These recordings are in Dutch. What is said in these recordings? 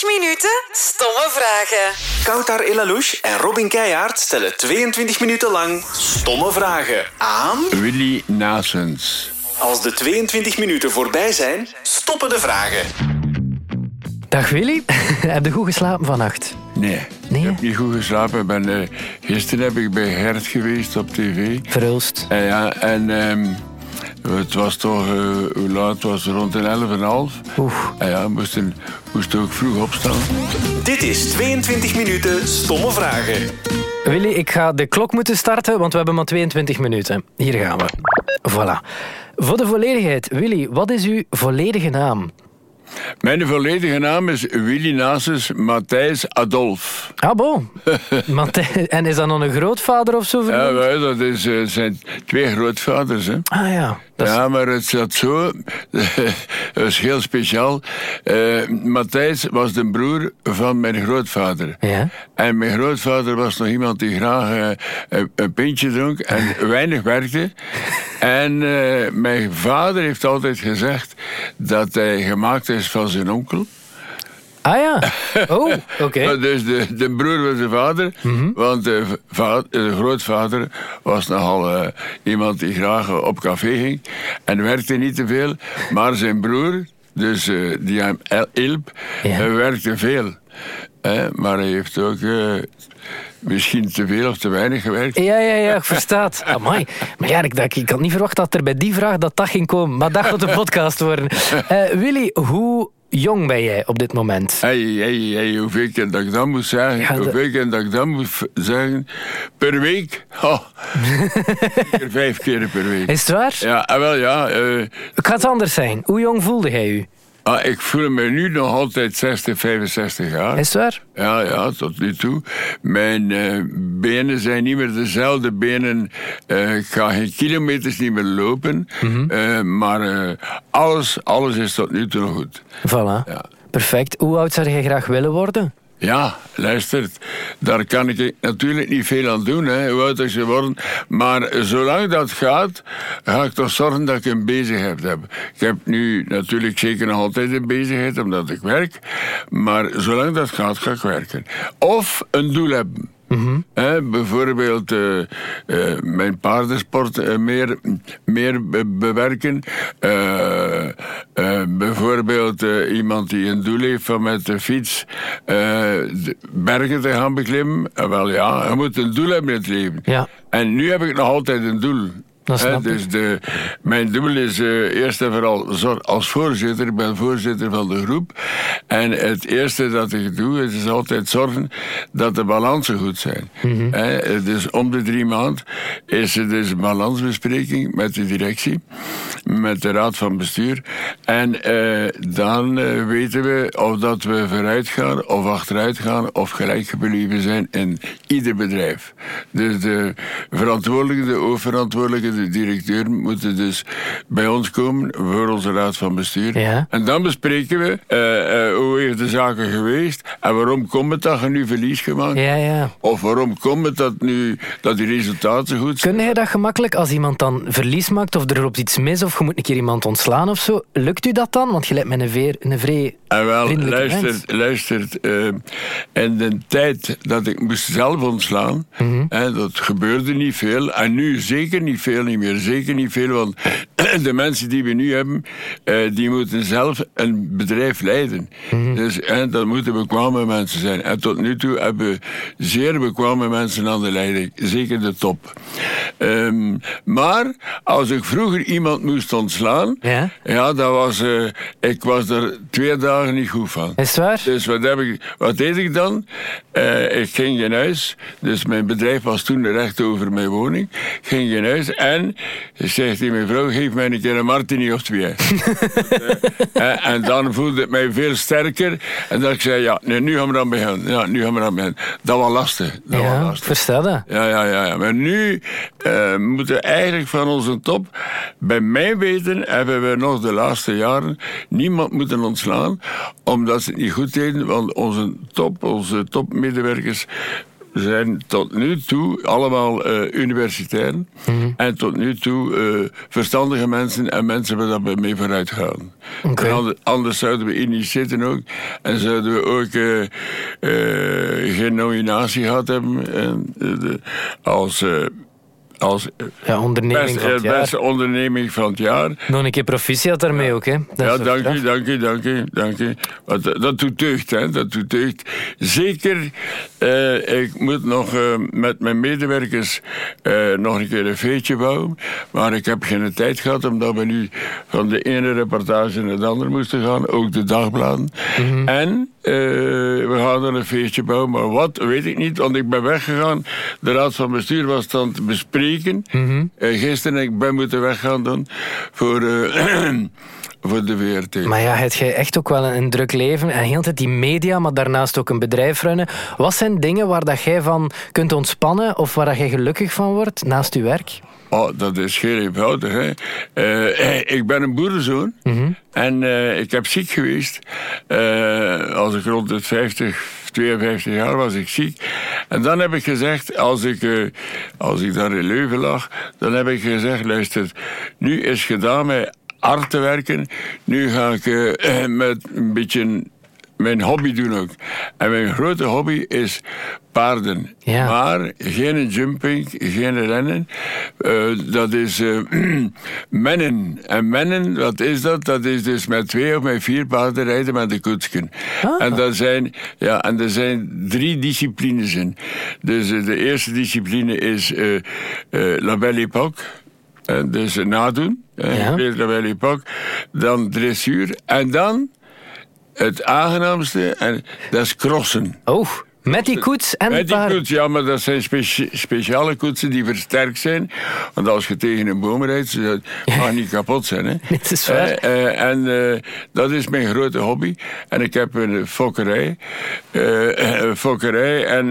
22 minuten stomme vragen. Koutar Elalouche en Robin Keijaard stellen 22 minuten lang stomme vragen aan... Willy Nasens. Als de 22 minuten voorbij zijn, stoppen de vragen. Dag Willy, heb je goed geslapen vannacht? Nee, Nee? ik heb niet goed geslapen. Ik Ben, eh, gisteren heb ik bij Hert geweest op tv. Verhulst. En, ja, en ehm, het was toch, eh, hoe laat het was rond een elf en half. Oeh. En ja, moesten moest ook vroeg opstaan. Dit is 22 minuten stomme vragen. Willy, ik ga de klok moeten starten, want we hebben maar 22 minuten. Hier gaan we. Voilà. Voor de volledigheid, Willy, wat is uw volledige naam? Mijn volledige naam is Willy Nasens Matthijs Adolf. Ah, bon. En is dat nog een grootvader of zo? Ja, dat is, eh, zijn twee grootvaders. Hè. Ah ja. Ja, maar het zat zo. dat is heel speciaal. Eh Matthijs was de broer van mijn grootvader. Ja. En mijn grootvader was nog iemand die graag eh, een, een pintje dronk en weinig werkte. En eh, mijn vader heeft altijd gezegd dat hij gemaakt is van zijn onkel. Ah ja. Oh, oké. Dus de, de broer van zijn vader, want de, va- de grootvader was nogal eh, iemand die graag op café ging en werkte niet te veel. Maar zijn broer, dus eh, die hem el- hielp, Ja. werkte veel. Maar hij heeft ook eh, misschien te veel of te weinig gewerkt. Ja, ja, ja, ik verstaat. Amai. Maar ja, ik, dacht, ik had niet verwacht dat er bij die vraag dat dat ging komen. Maar dat gaat een podcast worden. Eh, Willy, hoe jong ben jij op dit moment? Hey, hey, hey, hoeveel keer dat ik dat moet zeggen, Ja, de- hoeveel keer dat ik dat moet zeggen, per week, oh, vijf keer per week. Is het waar? Ja, ah, wel ja, eh, het anders zijn. Hoe jong voelde jij u? Ah, ik voel me nu nog altijd 60, 65 jaar. Is het waar? Ja, ja, tot nu toe. Mijn eh, benen zijn niet meer dezelfde benen. Eh, ik ga geen kilometers niet meer lopen. Mhm. Eh, maar alles, alles is tot nu toe nog goed. Voilà. Ja. Perfect. Hoe oud zou jij graag willen worden? Ja, luister, daar kan ik natuurlijk niet veel aan doen, hè, hoe oud je wordt. Maar zolang dat gaat, ga ik toch zorgen dat ik een bezigheid heb. Ik heb nu natuurlijk zeker nog altijd een bezigheid, omdat ik werk. Maar zolang dat gaat, ga ik werken. Of een doel hebben. Bijvoorbeeld eh, eh, mijn paardensport eh, meer, meer be- bewerken. Bijvoorbeeld iemand die een doel heeft van met de fiets bergen te gaan beklimmen. Wel ja, je moet een doel hebben in het leven. Ja. En nu heb ik nog altijd een doel. Dus de, mijn doel is eh, eerst en vooral als voorzitter. Ik ben voorzitter van de groep. En het eerste dat ik doe, is altijd zorgen dat de balansen goed zijn. Mhm. Hè, dus om de drie maanden is er dus een balansbespreking met de directie, met de raad van bestuur. En eh, dan weten we of dat we vooruit gaan of achteruit gaan of gelijk gebleven zijn in ieder bedrijf. Dus de verantwoordelijke, de hoofdverantwoordelijke, de directeur moeten dus bij ons komen voor onze raad van bestuur. Ja. En dan bespreken we eh, eh, hoe heeft de zaken geweest en waarom komt het dat je nu verlies gemaakt Ja, ja. of waarom komt het dat nu dat die resultaten goed zijn? Kun jij dat gemakkelijk als iemand dan verlies maakt of er loopt iets mis of je moet een keer iemand ontslaan of zo? Lukt u dat dan? Want je lijkt me een, veer, een vrij En wel, luistert, luistert. in de tijd dat ik moest zelf ontslaan, Mhm. dat gebeurde niet veel. En nu zeker niet veel, niet meer. Zeker niet veel, want de mensen die we nu hebben, eh, die moeten zelf een bedrijf leiden. Mhm. Dus hè, dat moeten bekwame mensen zijn. En tot nu toe hebben we zeer bekwame mensen aan de leiding. Zeker de top. Ehm, maar als ik vroeger iemand moest ontslaan, Ja? ja, dat was, eh, ik was er twee dagen niet goed van. Is het waar? Dus wat, heb ik, wat deed ik dan? Eh, ik ging in huis. Dus mijn bedrijf was toen recht over mijn woning. Ik ging in huis en zegt die mevrouw, geef mij een keer een martini of twee. Eh, en dan voelde ik mij veel sterker. En dat ik zei, ja, nee, nu gaan we dan beginnen. Ja, nu gaan we dan beginnen. Dat was lastig. Dat Ja, lastig. dat. Ja, ja, ja, ja. Maar nu eh, moeten we eigenlijk van onze top, bij mijn weten, hebben we nog de laatste jaren niemand moeten ontslaan, omdat ze het niet goed deden, want onze top, onze topmedewerkers zijn tot nu toe allemaal uh, universitairen. Mhm. En tot nu toe uh, verstandige mensen en mensen waar dat we mee vooruit gaan. Anders, anders zouden we hier niet zitten ook. En zouden we ook uh, geen nominatie gehad hebben en, de, als als ja, onderneming best, van het jaar. beste onderneming van het jaar. Nog een keer proficiat daarmee ook, hè? Dat ja, dank u, dank u, dank u, dank u. Want, eh, dat doet deugd, hè. Dat doet deugd. Zeker, eh, ik moet nog eh, met mijn medewerkers eh, nog een keer een feestje bouwen. Maar ik heb geen tijd gehad, omdat we nu van de ene reportage naar de andere moesten gaan. Ook de dagbladen. En eh, we gaan er een feestje bouwen. Maar wat, weet ik niet, want ik ben weggegaan. De raad van bestuur was aan het bespreken. Eh, gisteren ik ben moeten weggaan dan voor, eh, voor de VRT. Maar ja, heb jij echt ook wel een, druk leven en heel de tijd die media, maar daarnaast ook een bedrijf runnen. Wat zijn dingen waar dat jij van kunt ontspannen of waar dat jij gelukkig van wordt naast je werk? Oh, dat is heel eenvoudig. Hè. Eh, ik ben een boerenzoon en eh, ik heb ziek geweest. Eh, als ik rond het 50, 52 jaar was ik ziek. En dan heb ik gezegd, als ik, eh, als ik daar in Leuven lag, dan heb ik gezegd, luister, nu is gedaan met hard te werken. Nu ga ik eh, met een beetje mijn hobby doen ook. En mijn grote hobby is paarden. Ja. Maar geen jumping, geen rennen. Eh, dat is eh, mennen. En mennen, wat is dat? Dat is dus met twee of met vier paarden rijden met de koetsken. Ah. En, dat zijn, ja, en er zijn drie disciplines in. Dus eh, de eerste discipline is La Belle Époque. Dus nadoen. Ja. eerst La Belle Époque. Dan dressuur. En dan het aangenaamste, en dat is crossen. Oh, met die koets en Met die koets, ja, maar dat zijn speci- speciale koetsen die versterkt zijn. Want als je tegen een boom rijdt, dat mag niet kapot zijn. Hè. Dat is waar. Eh, eh, en eh, dat is mijn grote hobby. En ik heb een fokkerij. Een fokkerij. En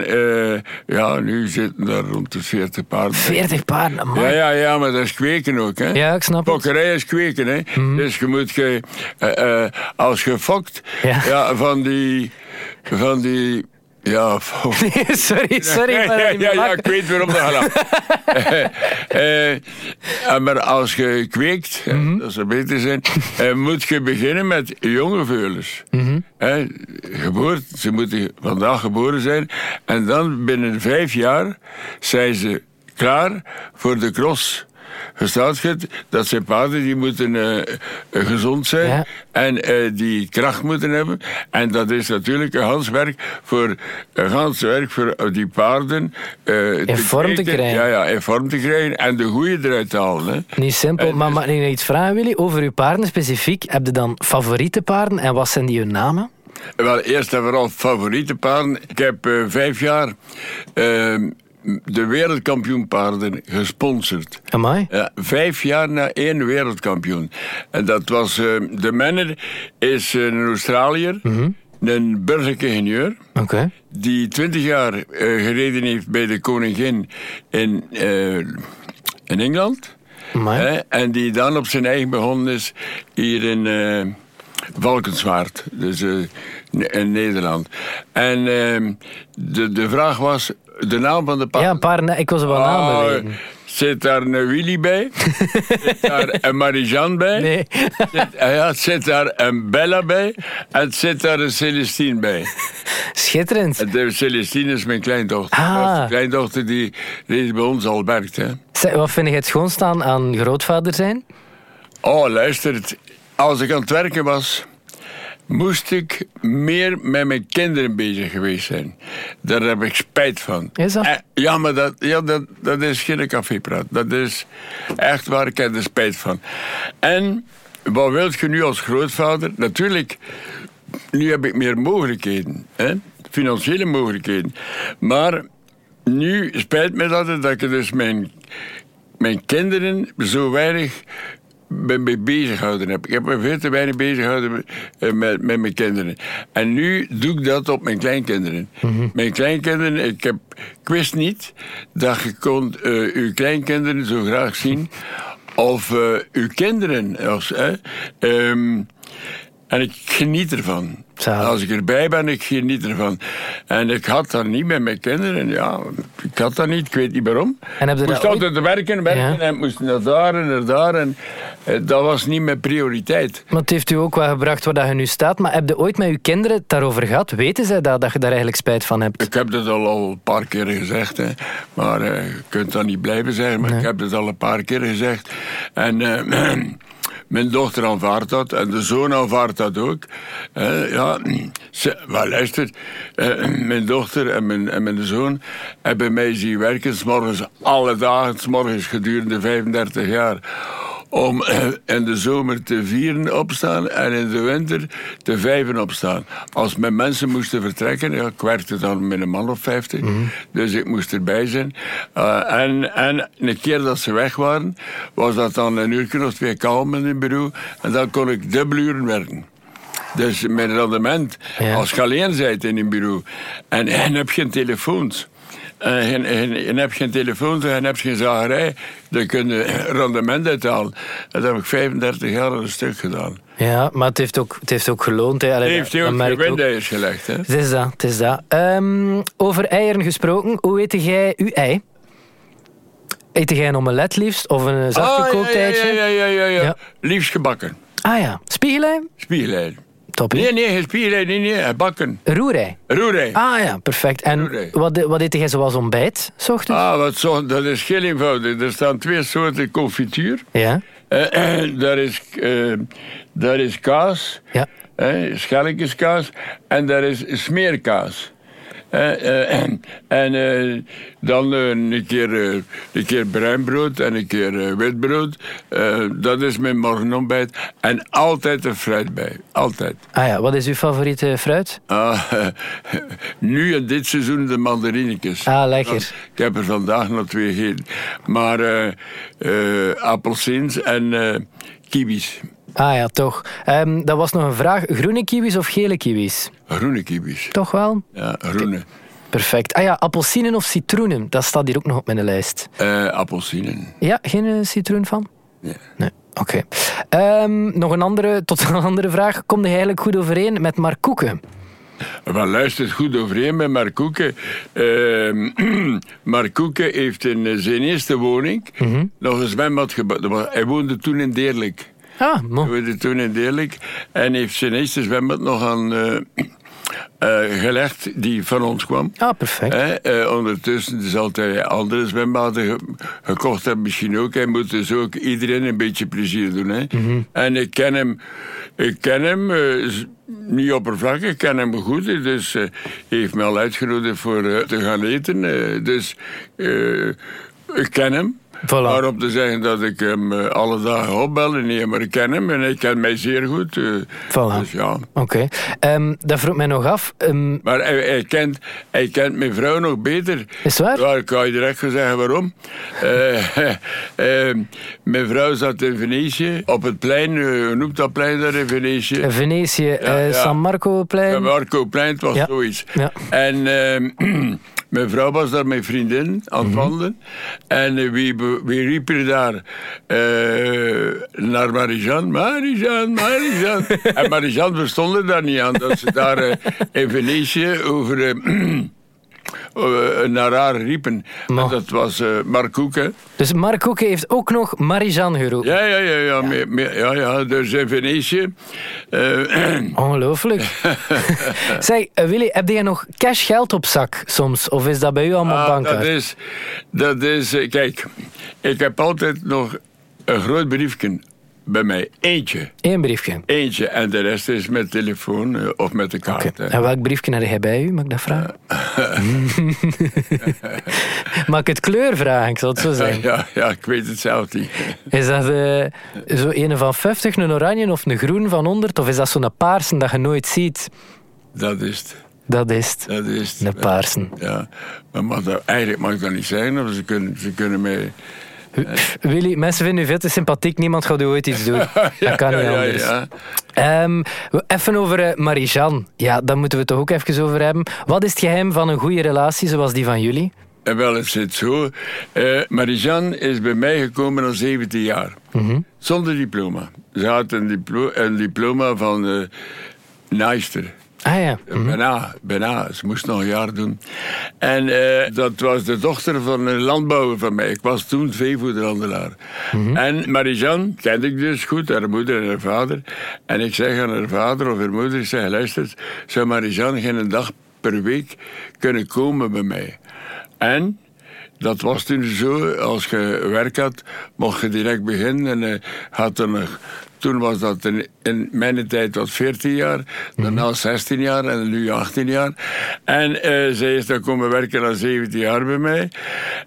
ja, nu zitten daar rond de 40 paarden. 40 paarden, amai. Ja, ja, ja, maar dat is kweken ook, hè? Ja, ik snap het. Mhm. Fokkerij is kweken, hè? Dus je moet, ge, als je fokt, Ja. ja. van die, van die, ja, fok- sorry, sorry. ja, maar ja, ik ja, ik weet waarom dat gaat. Eh, eh, maar als je kweekt, hè, Mhm. dat zou beter zijn, eh, moet je beginnen met jonge veulens. Hè, geboord, ze moeten vandaag geboren zijn. En dan binnen vijf jaar zijn ze klaar voor de cross. Verstaat je het? Dat zijn paarden die moeten eh, eh, gezond zijn Ja. en eh, die kracht moeten hebben. En dat is natuurlijk een gans werk voor, een gans werk voor die paarden eh, In vorm te krijgen. Ja, ja, in vorm te krijgen en de goede eruit te halen. Hè. Niet simpel, En maar dus- mag ik nog iets vragen, Willy? Over uw paarden specifiek, heb je dan favoriete paarden en wat zijn die hun namen? Wel, eerst en vooral favoriete paarden. Ik heb vijf jaar de wereldkampioenpaarden gesponsord. Amai. Ja, vijf jaar na één wereldkampioen. En dat was eh, de manner is een Australiër, een burgeringenieur, Oké. die twintig jaar eh, gereden heeft bij de koningin in, eh, in Engeland. Amai. Hè, en die dan op zijn eigen begonnen is hier in Valkenswaard, dus in Nederland. En de, de vraag was, de naam van de paard. Ja, een paar, ik was er wel namen Oh, weten. Zit daar een Willy bij? zit daar een Marijan bij? Nee. Zit, ah ja, zit daar een Bella bij? En zit daar een Celestine bij? Schitterend. En de Celestine is mijn kleindochter. Ah. Dat is de kleindochter die reeds bij ons al werkt. Hè. Zeg, Wat vind je het schoonst aan, aan grootvader zijn? Oh, luister. het- Als ik aan het werken was, moest ik meer met mijn kinderen bezig geweest zijn. Daar heb ik spijt van. Is dat? Ja, maar dat, ja, dat, dat is geen cafépraat. Dat is echt waar, ik heb er spijt van. En wat wilt je nu als grootvader? Natuurlijk, nu heb ik meer mogelijkheden. Hè? Financiële mogelijkheden. Maar nu spijt me dat, dat ik dus mijn mijn kinderen zo weinig ben mee bezig gehouden heb. Ik heb me veel te weinig bezig gehouden met, eh, met, met mijn kinderen. En nu doe ik dat op mijn kleinkinderen. Mijn kleinkinderen, ik, heb, ik wist niet dat je kon eh, uw kleinkinderen zo graag zien. Of eh, uw kinderen. Als, hè, ehm, en ik geniet ervan. Zalig. Als ik erbij ben, ik geniet ervan. En ik had dat niet met mijn kinderen. Ja, ik had dat niet, ik weet niet waarom. En Ik moest dat ooit- altijd werken, werken Ja. en moest naar daar en naar daar. En eh, dat was niet mijn prioriteit. Maar het heeft u ook wel gebracht waar dat je nu staat. Maar heb je ooit met uw kinderen het daarover gehad? Weten zij dat, dat je daar eigenlijk spijt van hebt? Ik heb dat al, al een paar keer gezegd, hè. maar eh, je kunt dat niet blijven zeggen. Maar ik heb het al een paar keer gezegd. En eh, mijn dochter aanvaardt dat en de zoon aanvaardt dat ook. Ja, ze, maar luister, eh, mijn dochter en mijn, en mijn zoon hebben mij zien werken, s morgens alle dagen, s morgens gedurende 35 jaar om eh, in de zomer te vieren opstaan en in de winter te vijven opstaan. Als mijn mensen moesten vertrekken, ja, ik werkte dan met een man of 50, dus ik moest erbij zijn. Eh, en, en een keer dat ze weg waren, was dat dan een uur of twee kalm in het bureau en dan kon ik dubbel uren werken. Dus mijn rendement, Ja. als je alleen bent in een bureau en, en heb geen telefoons. En, en, en, en heb geen telefoons en heb geen zagerij, dan kun je rendement uithalen. Dat heb ik 35 jaar een stuk gedaan. Ja, maar het heeft ook, het heeft ook geloond. Hè. Allee, heeft hij ook gewindeiers gelegd. Hè? Het is dat, het is dat. Ehm, over eieren gesproken, hoe eet jij uw ei? Eet jij een omelet liefst of een zacht Ah, ja, ja, eitje? ja, ja, ja, ja. Ja. Liefst gebakken. Ah ja, spiegelei? Spiegelei. Nee, nee, geen spiegelei, nee, nee, bakken. Roerei? Roerei. Ah ja, perfect. En wat, wat eet jij zoals ontbijt, s ochtends? Ah, wat zo, dat is heel eenvoudig. Er staan twee soorten confituur. Ja, Eh, eh, daar, is, eh, daar is kaas, ja. eh, schelletjeskaas, en daar is smeerkaas. Eh, eh, en en eh, dan een, keer, een keer bruin brood en een keer wit brood. Eh, dat is mijn morgenontbijt. En altijd een fruit bij. Altijd. Ah ja, wat is uw favoriete fruit? Ah, nu in dit seizoen de mandarinekes. Ah, lekker. Ik heb er vandaag nog twee gegeten. Maar appelsins en kiwis. Ah ja, toch. Ehm, dat was nog een vraag. Groene kiwis of gele kiwis? Groene kiwis. Toch wel? Ja, groene. Perfect. Ah ja, appelsinen of citroenen? Dat staat hier ook nog op mijn lijst. Appelsinen. Ja, geen eh, citroen van? Nee. Nee, oké. Ehm, nog een andere, tot een andere vraag. Kom je eigenlijk goed overeen met Mark Koeken? Wel, luistert goed overeen met Mark Koeken. Eh, Mark Koeken heeft in eh, zijn eerste woning nog een zwembad gebouwd. Hij woonde toen in Deerlijk. Mo. woonde toen in Deerlijk. En heeft zijn eerste zwembad nog aan eh, eh, gelegd die van ons kwam. Ah, perfect. Eh, ondertussen zal hij andere zwembaden ge- gekocht hebben, misschien ook. Hij moet dus ook iedereen een beetje plezier doen. Hè. En ik ken hem, ik ken hem s- niet oppervlakkig, ik ken hem goed. Dus hij heeft me al uitgenodigd voor te gaan eten. dus ik ken hem. Voilà. Maar om te zeggen dat ik hem eh, alle dagen opbel, nee, maar ik ken hem en hij kent mij zeer goed. eh. Voilà. Dus ja. Oké. Ehm, dat vroeg mij nog af. Ehm, Maar hij, hij kent, hij kent mijn vrouw nog beter. Is waar? Ja, ik kan je direct zeggen waarom. Eh, eh, mijn vrouw zat in Venetië, op het plein, eh, hoe noemt dat plein daar in Venetië? Venetië, eh, ja. San Marco-plein. Ja, Marco-plein, het was Ja. zoiets. Ja. En mijn vrouw was daar met vriendin aan Mhm. het wandelen. En eh, wie, wie riep er daar eh, naar Marijan? Marijan, Marijan. en Marijan verstond er daar niet aan dat ze daar eh, in Venetië over... eh, naar haar riepen. En dat was eh Mark Koeken. Dus Mark Koeken heeft ook nog Marijan geroepen. Ja, ja, ja, ja, me- me- ja, ja. Dus in Venetië. Ongelooflijk. zeg, Willy, heb jij nog cash geld op zak soms? Of is dat bij u allemaal Ah, dat is, dat is, kijk, ik heb altijd nog een groot briefje bij mij. Eentje. Eén briefje. Eentje. En de rest is met telefoon eh, of met de kaart. Hè. En welk briefje had jij bij u, mag ik dat vragen? mag ik het kleur vragen, ik zal het zo zeggen. Ja, ja, ik weet het zelf niet. Is dat eh, zo een van 50, een oranje of een groen van 100? Of is dat zo'n paarsen dat je nooit ziet? Dat is het. Dat is het. Dat is het. Een paarsen. Ja, maar mag dat, eigenlijk mag dat niet zeggen. Of ze kunnen, ze kunnen mij... Willy, mensen vinden u veel te sympathiek. Niemand gaat u ooit iets doen. dat kan niet ja, anders. ja. Ehm, even over eh, Marijan. Ja, daar moeten we het toch ook even over hebben. Wat is het geheim van een goede relatie zoals die van jullie? En wel, het zit zo. Eh Marijan is bij mij gekomen al 17 jaar. Zonder diploma. Ze had een, diplo een diploma van eh naaister. Ah ja. Mhm. Bijna, bijna. Ze moest nog een jaar doen. En eh, dat was de dochter van een landbouwer van mij. Ik was toen veevoederhandelaar. Mhm. En Marijan kende ik dus goed, haar moeder en haar vader. En ik zeg aan haar vader of haar moeder, ik zeg, luister, zou Marijan geen dag per week kunnen komen bij mij? En dat was toen zo, als je werk had, mocht je direct beginnen. En uh, had er nog, toen was dat in, in mijn tijd wat 14 jaar, daarna 16 jaar en nu 18 jaar. En uh, zij is dan komen werken al 17 jaar bij mij.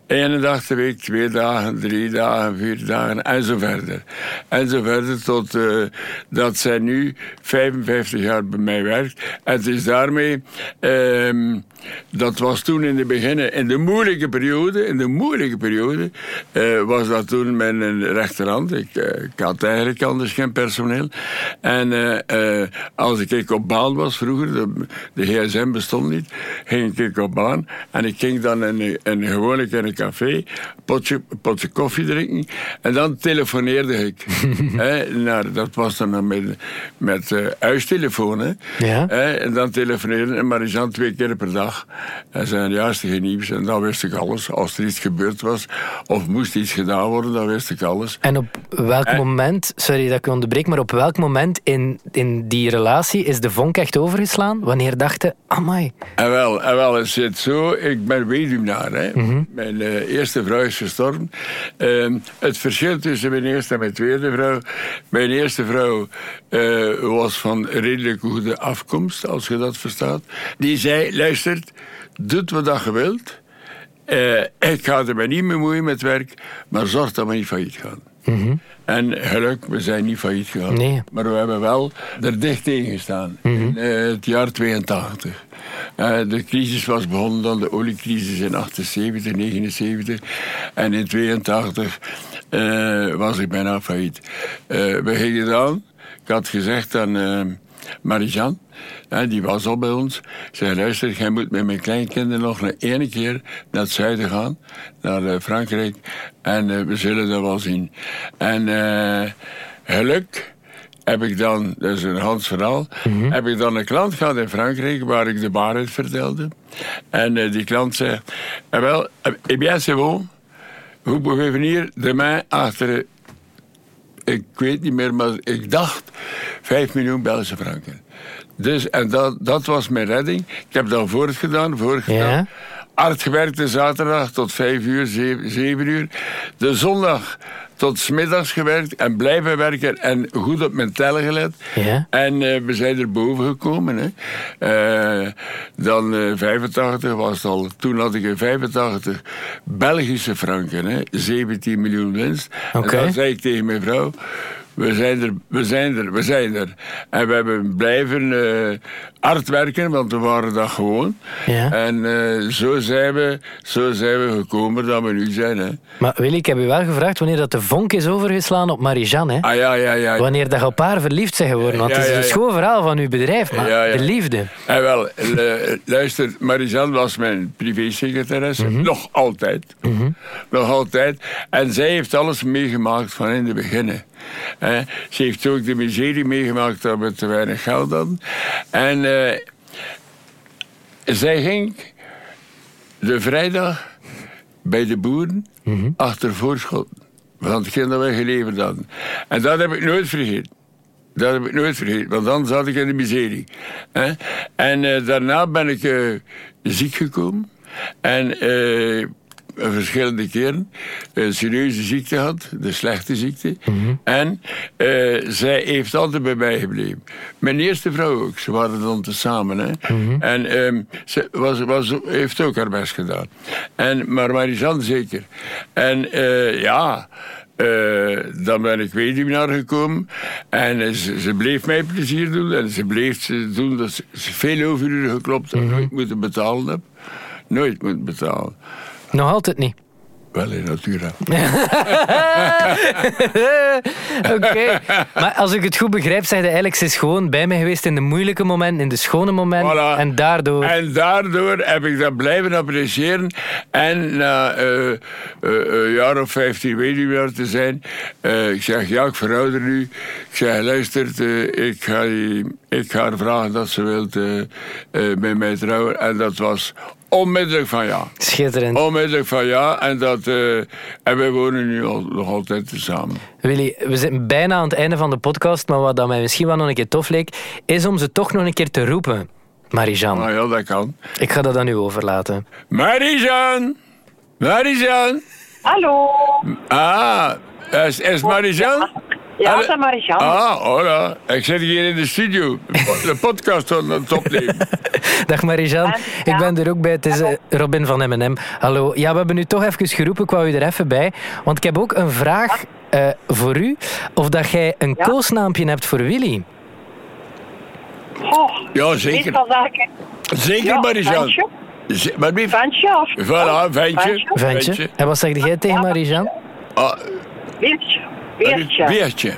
Eén dag de week, twee dagen, drie dagen, vier dagen en zo verder. En zo verder tot uh, dat zij nu 55 jaar bij mij werkt. En het is daarmee, uh, dat was toen in de beginnen, in de moeilijke periode, in de moeilijke periode, uh, was dat toen mijn rechterhand. Ik, ik had eigenlijk anders personeel. En uh, als ik op baan was vroeger, de, de, gsm bestond niet, ging ik op baan. En ik ging dan in, in, gewoonlijk in een café, potje, potje koffie drinken. En dan telefoneerde ik. He, nou, dat was dan met, met uh, huistelefoon. Hè. Ja. He, en dan telefoneerde Marijan twee keer per dag. En zei, ja, is er geen nieuws. En dan wist ik alles. Als er iets gebeurd was, of moest iets gedaan worden, dan wist ik alles. En op welk en, moment, sorry dat ik onderbreek, maar op welk moment in, in die relatie is de vonk echt overgeslaan? Wanneer dachten, amai. En wel, en wel, het zit zo, ik ben weduwnaar. Hè. Mm -hmm. Mijn uh, eerste vrouw is gestorven. Uh, het verschil tussen mijn eerste en mijn tweede vrouw. Mijn eerste vrouw uh, was van redelijk goede afkomst, als je dat verstaat. Die zei, luistert, doe wat dat je wilt. Ik ga er mij niet mee moeien met werk, maar zorg dat we niet failliet gaan. Mm -hmm. En geluk, we zijn niet failliet gegaan. Nee. Maar we hebben wel er dicht tegen gestaan. Mm -hmm. In uh, het jaar 82. Uh, de crisis was begonnen dan, de oliecrisis in 78, 79. En in 82 uh, was ik bijna failliet. we gingen dan, ik had gezegd aan Marijan, die was al bij ons. Zei, luister, jij moet met mijn kleinkinderen nog een ene keer naar het zuiden gaan. Naar uh, Frankrijk. En uh, we zullen dat wel zien. En uh, geluk heb ik dan, dat is een Hans verhaal, mm -hmm. heb ik dan een klant gehad in Frankrijk waar ik de waarheid vertelde. En die klant zei, eh wel, eh bien c'est bon, vous pouvez venir demain achter, ik weet niet meer, maar ik dacht 5 miljoen Belgische franken. Dus, en dat, dat was mijn redding. Ik heb dat voortgedaan, voortgedaan. Ja. Hard gewerkt de zaterdag tot 5 uur, 7, 7 uur. De zondag tot smiddags gewerkt en blijven werken en goed op mijn tellen gelet. Ja. En uh, we zijn er boven gekomen. Hè. Uh, dan uh, 85 was het al. Toen had ik in 85 Belgische franken, hè, 17 miljoen winst. Okay. En dan zei ik tegen mijn vrouw. We zijn er, we zijn er, we zijn er. En we hebben blijven uh, hard werken, want we waren dat gewoon. Ja. En uh, zo, zijn we, zo zijn we gekomen dat we nu zijn. Hè. Maar Willy, ik heb u wel gevraagd wanneer dat de vonk is overgeslaan op Marijan. Hè? Ah ja, ja, ja. Wanneer dat je op haar verliefd bent geworden. Want Ja, het is ja, een schoon verhaal van uw bedrijf, maar Ja, ja. de liefde. En wel, uh, luister, Marijan was mijn privésecretaresse. Nog altijd. Nog altijd. En zij heeft alles meegemaakt van in de beginnen. Eh, ze heeft ook de miserie meegemaakt dat we te weinig geld hadden. En eh, zij ging de vrijdag bij de boeren achter voorschotten. Van hetgeen dat wij geleverd hadden. En dat heb ik nooit vergeten. Dat heb ik nooit vergeten, want dan zat ik in de miserie. Hè? En eh, daarna ben ik eh, ziek gekomen. En verschillende keren een serieuze ziekte had, de slechte ziekte. En eh, zij heeft altijd bij mij gebleven. Mijn eerste vrouw ook, ze waren dan tezamen. Hè? En ehm, ze was, was, heeft ook haar best gedaan. En, maar Marisanne zeker. En eh, ja... Uh, dan ben ik weduwnaar gekomen. En uh, ze, ze, bleef mij plezier doen. En ze bleef ze doen dat ze, ze veel overuren geklopt en nooit moeten betalen heb. Nooit moeten betalen. Nog altijd niet. Wel in natura. Oké. Maar als ik het goed begrijp, zeg je eigenlijk, ze is gewoon bij mij geweest in de moeilijke momenten, in de schone momenten. Voilà. En daardoor... En daardoor heb ik dat blijven appreciëren. En na uh, uh, een jaar of vijftien weduwnaar te zijn, uh, ik zeg, ja, ik verouder nu. Ik zeg, luister, ik ga ik ga haar vragen dat ze wil uh, met mij trouwen. En dat was onmiddellijk van ja. Schitterend. Onmiddellijk van ja. En, dat, uh, en wij wonen nu al, nog altijd samen. Willy, we zitten bijna aan het einde van de podcast. Maar wat dat mij misschien wel nog een keer tof leek, is om ze toch nog een keer te roepen. Marijan. Ah ja, dat kan. Ik ga dat aan u overlaten. Marijan! Marijan! Hallo. Ah, is, is Marijan? Ja, dat is Marijan. Ah, hola. Ik zit hier in de studio. De podcast aan het opnemen. Dag Marijan. Ik ben er ook bij. Het is eh, Robin van M&M. Hallo. Ja, we hebben u toch even geroepen. Ik wou u er even bij. Want ik heb ook een vraag uh, voor u. Of dat jij een ja? koosnaampje hebt voor Willy. Oh, ja, zeker. Zeker, ja, Marijan. Wat wie? Ventje of? Voilà, ventje. Ventje. En wat zeg jij tegen Marijan? Ah. Beertje. Beertje. Beertje.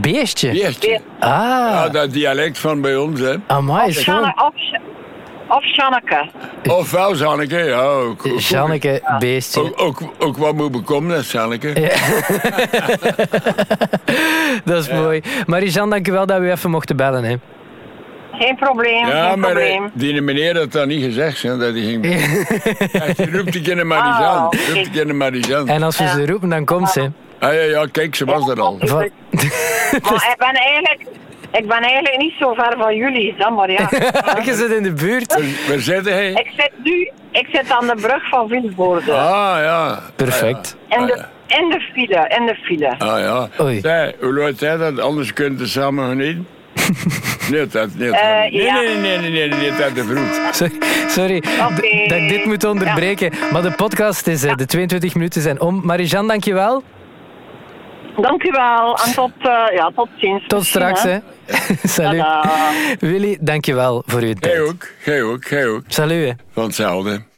Beestje? Beertje. Ah. Ja, dat dialect van bij ons, hè. Amai, of, Janne, of, of Janneke. Of wel Janneke, ja. Ook, ook, Janneke, beestje. Ook, ook, ook wat moet bekomen, dat Janneke. Ja. dat is ja. mooi. Marijan, dank u wel dat we even mochten bellen, hè. Geen probleem, ja, geen maar probleem. die meneer had dat niet gezegd, hè, dat hij ging... hij roept ik in de Marijan. Oh, roept ik in de Marijan. En als we ze roepen, dan komt ze. Ah ja, ja, kijk, ze was er al. Van... maar ik ben eigenlijk... Ik ben eigenlijk niet zo ver van jullie, dan maar ja. Je zit in de buurt. Waar zit hij? Ik zit nu ik zit aan de brug van Vilvoorde. Ah ja. Perfect. In de, in de file, in de file. Ah ja. Oei. Zij, hoe laat jij dat? Anders kunnen we samen gaan eten. Nee, dat, nee, dat, Uh, nee, ja. nee, nee, nee, nee, nee, dat te vroeg. Sorry, dat ik dit moet onderbreken. Maar de podcast is, eh, de 22 minuten zijn om. Marijan, dankjewel. Dank u wel. En tot, eh, ja, tot ziens. Tot straks, hè. Salut. Tada. Willy, dankjewel voor uw tijd. Jij ook, jij ook, jij ook. Salut, hè. Van hetzelfde.